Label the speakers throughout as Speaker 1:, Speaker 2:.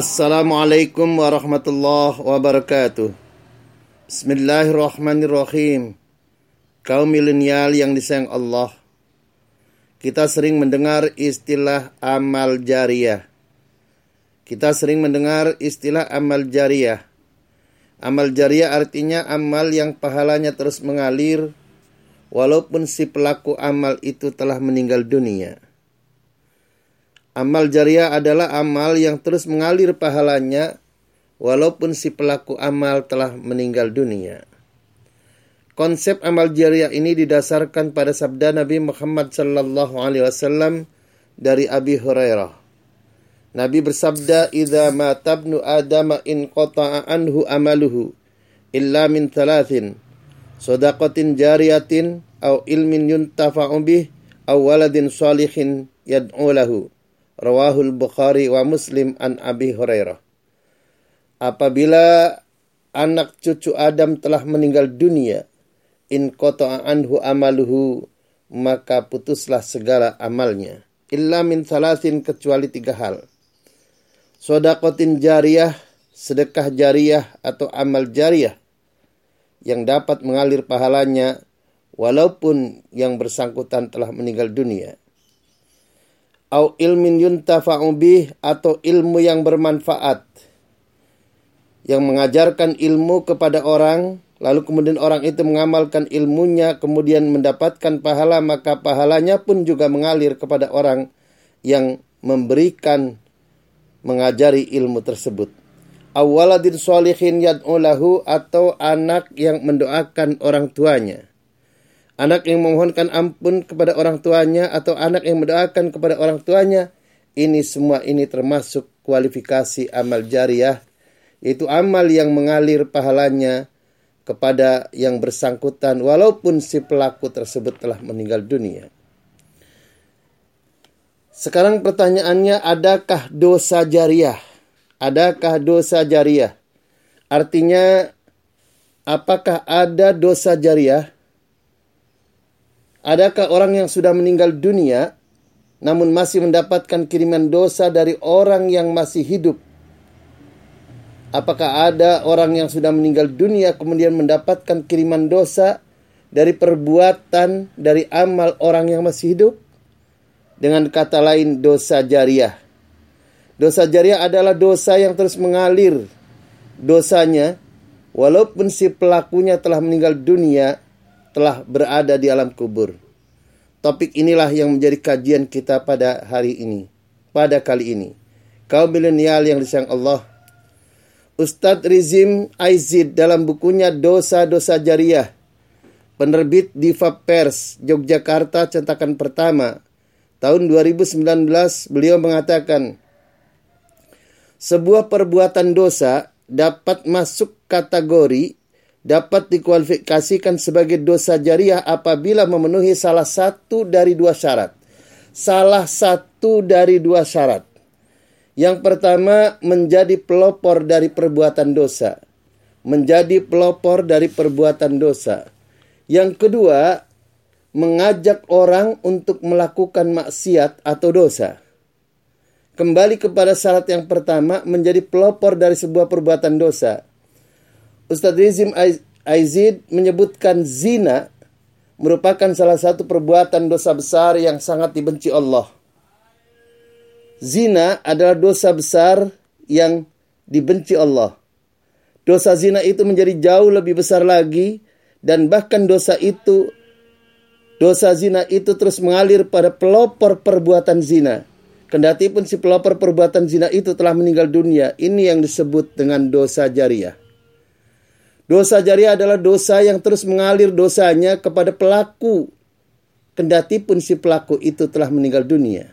Speaker 1: Assalamualaikum warahmatullahi wabarakatuh. Bismillahirrahmanirrahim. Kaum milenial yang disayang Allah. Kita sering mendengar istilah amal jariah. Kita sering mendengar istilah amal jariah. Amal jariah artinya amal yang pahalanya terus mengalir walaupun si pelaku amal itu telah meninggal dunia. Amal jariah adalah amal yang terus mengalir pahalanya walaupun si pelaku amal telah meninggal dunia. Konsep amal jariah ini didasarkan pada sabda Nabi Muhammad sallallahu alaihi wasallam dari Abi Hurairah. Nabi bersabda, "Idza matabnu Adam in qata'a anhu amaluhu illa min thalathin: sadaqatin jariyatin aw ilmin yuntafa'u bih aw waladin salihin yad'u lahu." Rawahul Bukhari wa Muslim an Abi Hurairah. Apabila anak cucu Adam telah meninggal dunia, in anhu amaluhu, maka putuslah segala amalnya. Illa min salasin kecuali tiga hal. Sodakotin jariyah, sedekah jariyah atau amal jariyah yang dapat mengalir pahalanya walaupun yang bersangkutan telah meninggal dunia au ilmin yuntafa'u bih atau ilmu yang bermanfaat. Yang mengajarkan ilmu kepada orang lalu kemudian orang itu mengamalkan ilmunya kemudian mendapatkan pahala maka pahalanya pun juga mengalir kepada orang yang memberikan mengajari ilmu tersebut. Awaladin solihin yad'ulahu atau anak yang mendoakan orang tuanya anak yang memohonkan ampun kepada orang tuanya atau anak yang mendoakan kepada orang tuanya ini semua ini termasuk kualifikasi amal jariah yaitu amal yang mengalir pahalanya kepada yang bersangkutan walaupun si pelaku tersebut telah meninggal dunia. Sekarang pertanyaannya adakah dosa jariah? Adakah dosa jariah? Artinya apakah ada dosa jariah? Adakah orang yang sudah meninggal dunia namun masih mendapatkan kiriman dosa dari orang yang masih hidup? Apakah ada orang yang sudah meninggal dunia kemudian mendapatkan kiriman dosa dari perbuatan dari amal orang yang masih hidup? Dengan kata lain dosa jariah. Dosa jariah adalah dosa yang terus mengalir dosanya walaupun si pelakunya telah meninggal dunia telah berada di alam kubur. Topik inilah yang menjadi kajian kita pada hari ini, pada kali ini. Kaum milenial yang disayang Allah, Ustadz Rizim Aizid dalam bukunya Dosa-Dosa Jariah, penerbit Diva Pers, Yogyakarta, cetakan pertama, tahun 2019, beliau mengatakan, sebuah perbuatan dosa dapat masuk kategori dapat dikualifikasikan sebagai dosa jariah apabila memenuhi salah satu dari dua syarat. Salah satu dari dua syarat. Yang pertama, menjadi pelopor dari perbuatan dosa. Menjadi pelopor dari perbuatan dosa. Yang kedua, mengajak orang untuk melakukan maksiat atau dosa. Kembali kepada syarat yang pertama, menjadi pelopor dari sebuah perbuatan dosa. Ustadz Rizim Aizid menyebutkan zina merupakan salah satu perbuatan dosa besar yang sangat dibenci Allah. Zina adalah dosa besar yang dibenci Allah. Dosa zina itu menjadi jauh lebih besar lagi dan bahkan dosa itu dosa zina itu terus mengalir pada pelopor perbuatan zina. Kendati pun si pelopor perbuatan zina itu telah meninggal dunia, ini yang disebut dengan dosa jariah. Dosa jariah adalah dosa yang terus mengalir dosanya kepada pelaku. Kendati pun si pelaku itu telah meninggal dunia.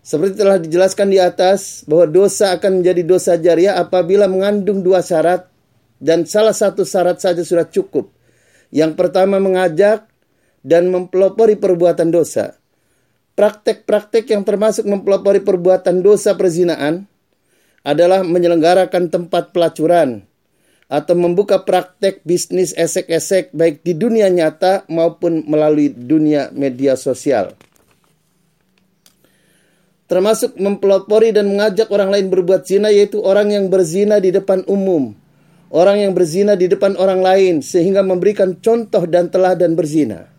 Speaker 1: Seperti telah dijelaskan di atas bahwa dosa akan menjadi dosa jariah apabila mengandung dua syarat dan salah satu syarat saja sudah cukup. Yang pertama mengajak dan mempelopori perbuatan dosa. Praktek-praktek yang termasuk mempelopori perbuatan dosa perzinaan adalah menyelenggarakan tempat pelacuran, atau membuka praktek bisnis esek-esek baik di dunia nyata maupun melalui dunia media sosial. termasuk mempelopori dan mengajak orang lain berbuat zina yaitu orang yang berzina di depan umum orang yang berzina di depan orang lain sehingga memberikan contoh dan teladan berzina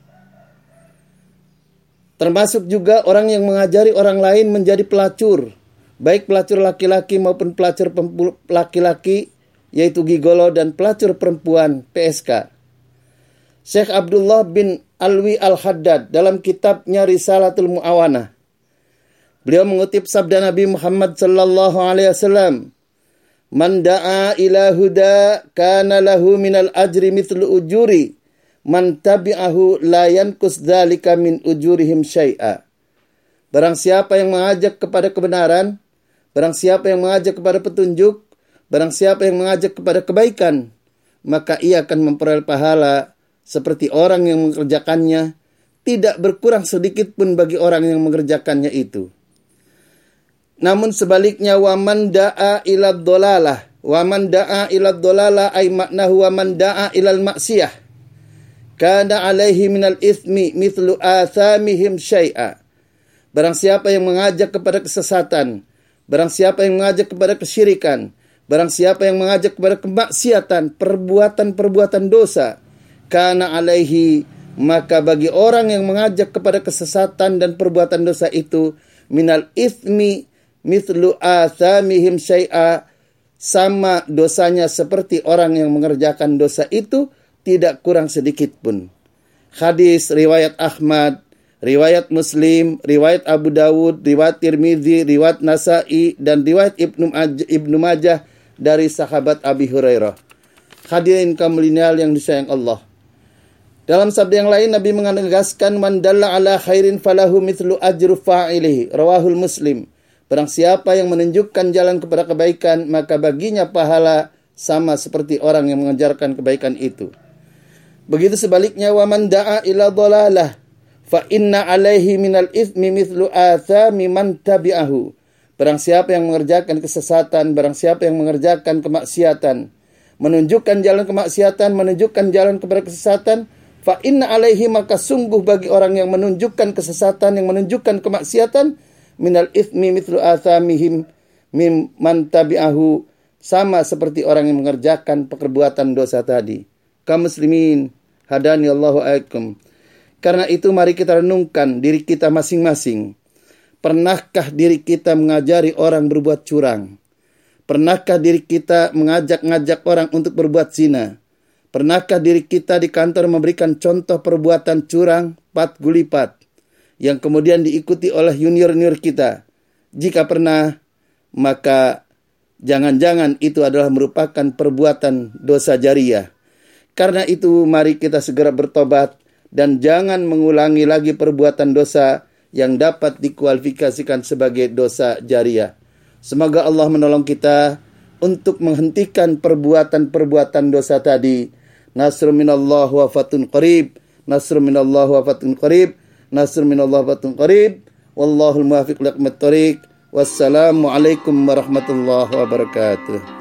Speaker 1: termasuk juga orang yang mengajari orang lain menjadi pelacur baik pelacur laki-laki maupun pelacur laki-laki yaitu gigolo dan pelacur perempuan PSK Syekh Abdullah bin Alwi Al-Haddad dalam kitabnya Risalatul Muawanah Beliau mengutip sabda Nabi Muhammad sallallahu alaihi wasallam, "Man da'a ila huda kana lahu minal ajri mithlu ujuri man tabi'ahu la yankus dzalika min ujurihim syai'a." Barang siapa yang mengajak kepada kebenaran, barang siapa yang mengajak kepada petunjuk, barang siapa yang mengajak kepada kebaikan, maka ia akan memperoleh pahala seperti orang yang mengerjakannya, tidak berkurang sedikit pun bagi orang yang mengerjakannya itu. Namun sebaliknya waman da'a ila dolalah. Waman da'a ila dolalah ay maknahu waman da'a ilal maksiyah. Kana alaihi minal ithmi mithlu athamihim syai'a. Barang siapa yang mengajak kepada kesesatan, barang siapa yang mengajak kepada kesyirikan, barang siapa yang mengajak kepada kemaksiatan, perbuatan-perbuatan dosa, kana alaihi maka bagi orang yang mengajak kepada kesesatan dan perbuatan dosa itu minal ithmi mithlu athamihim syai'a sama dosanya seperti orang yang mengerjakan dosa itu tidak kurang sedikit pun. Hadis riwayat Ahmad, riwayat Muslim, riwayat Abu Dawud, riwayat Tirmidzi, riwayat Nasai dan riwayat Ibnu Ibnu Majah dari sahabat Abi Hurairah. Hadirin kaum yang disayang Allah. Dalam sabda yang lain Nabi menegaskan man dalla ala khairin falahu mithlu ajru fa'ilihi rawahul Muslim. Barang siapa yang menunjukkan jalan kepada kebaikan, maka baginya pahala sama seperti orang yang mengajarkan kebaikan itu. Begitu sebaliknya, wa man da'a ila dhalalah, fa inna alaihi minal ithmi mithlu athami man tabi'ahu. Barang siapa yang mengerjakan kesesatan, barang siapa yang mengerjakan kemaksiatan, menunjukkan jalan kemaksiatan, menunjukkan jalan kepada kesesatan, fa inna alaihi maka sungguh bagi orang yang menunjukkan kesesatan, yang menunjukkan kemaksiatan, minal ithmi mithlu athamihim mim tabi'ahu sama seperti orang yang mengerjakan perbuatan dosa tadi. Kaum muslimin, hadani Allahu alaikum. Karena itu mari kita renungkan diri kita masing-masing. Pernahkah diri kita mengajari orang berbuat curang? Pernahkah diri kita mengajak-ngajak orang untuk berbuat zina? Pernahkah diri kita di kantor memberikan contoh perbuatan curang, pat gulipat? yang kemudian diikuti oleh junior-junior kita. Jika pernah, maka jangan-jangan itu adalah merupakan perbuatan dosa jariah. Karena itu mari kita segera bertobat dan jangan mengulangi lagi perbuatan dosa yang dapat dikualifikasikan sebagai dosa jariah. Semoga Allah menolong kita untuk menghentikan perbuatan-perbuatan dosa tadi. Nasrul minallah wa fatun qarib. Nasrul minallah wa fatun qarib. Nasr minallah batun qarib. Wallahul muwafiq liqmat tariq. Wassalamualaikum warahmatullahi wabarakatuh.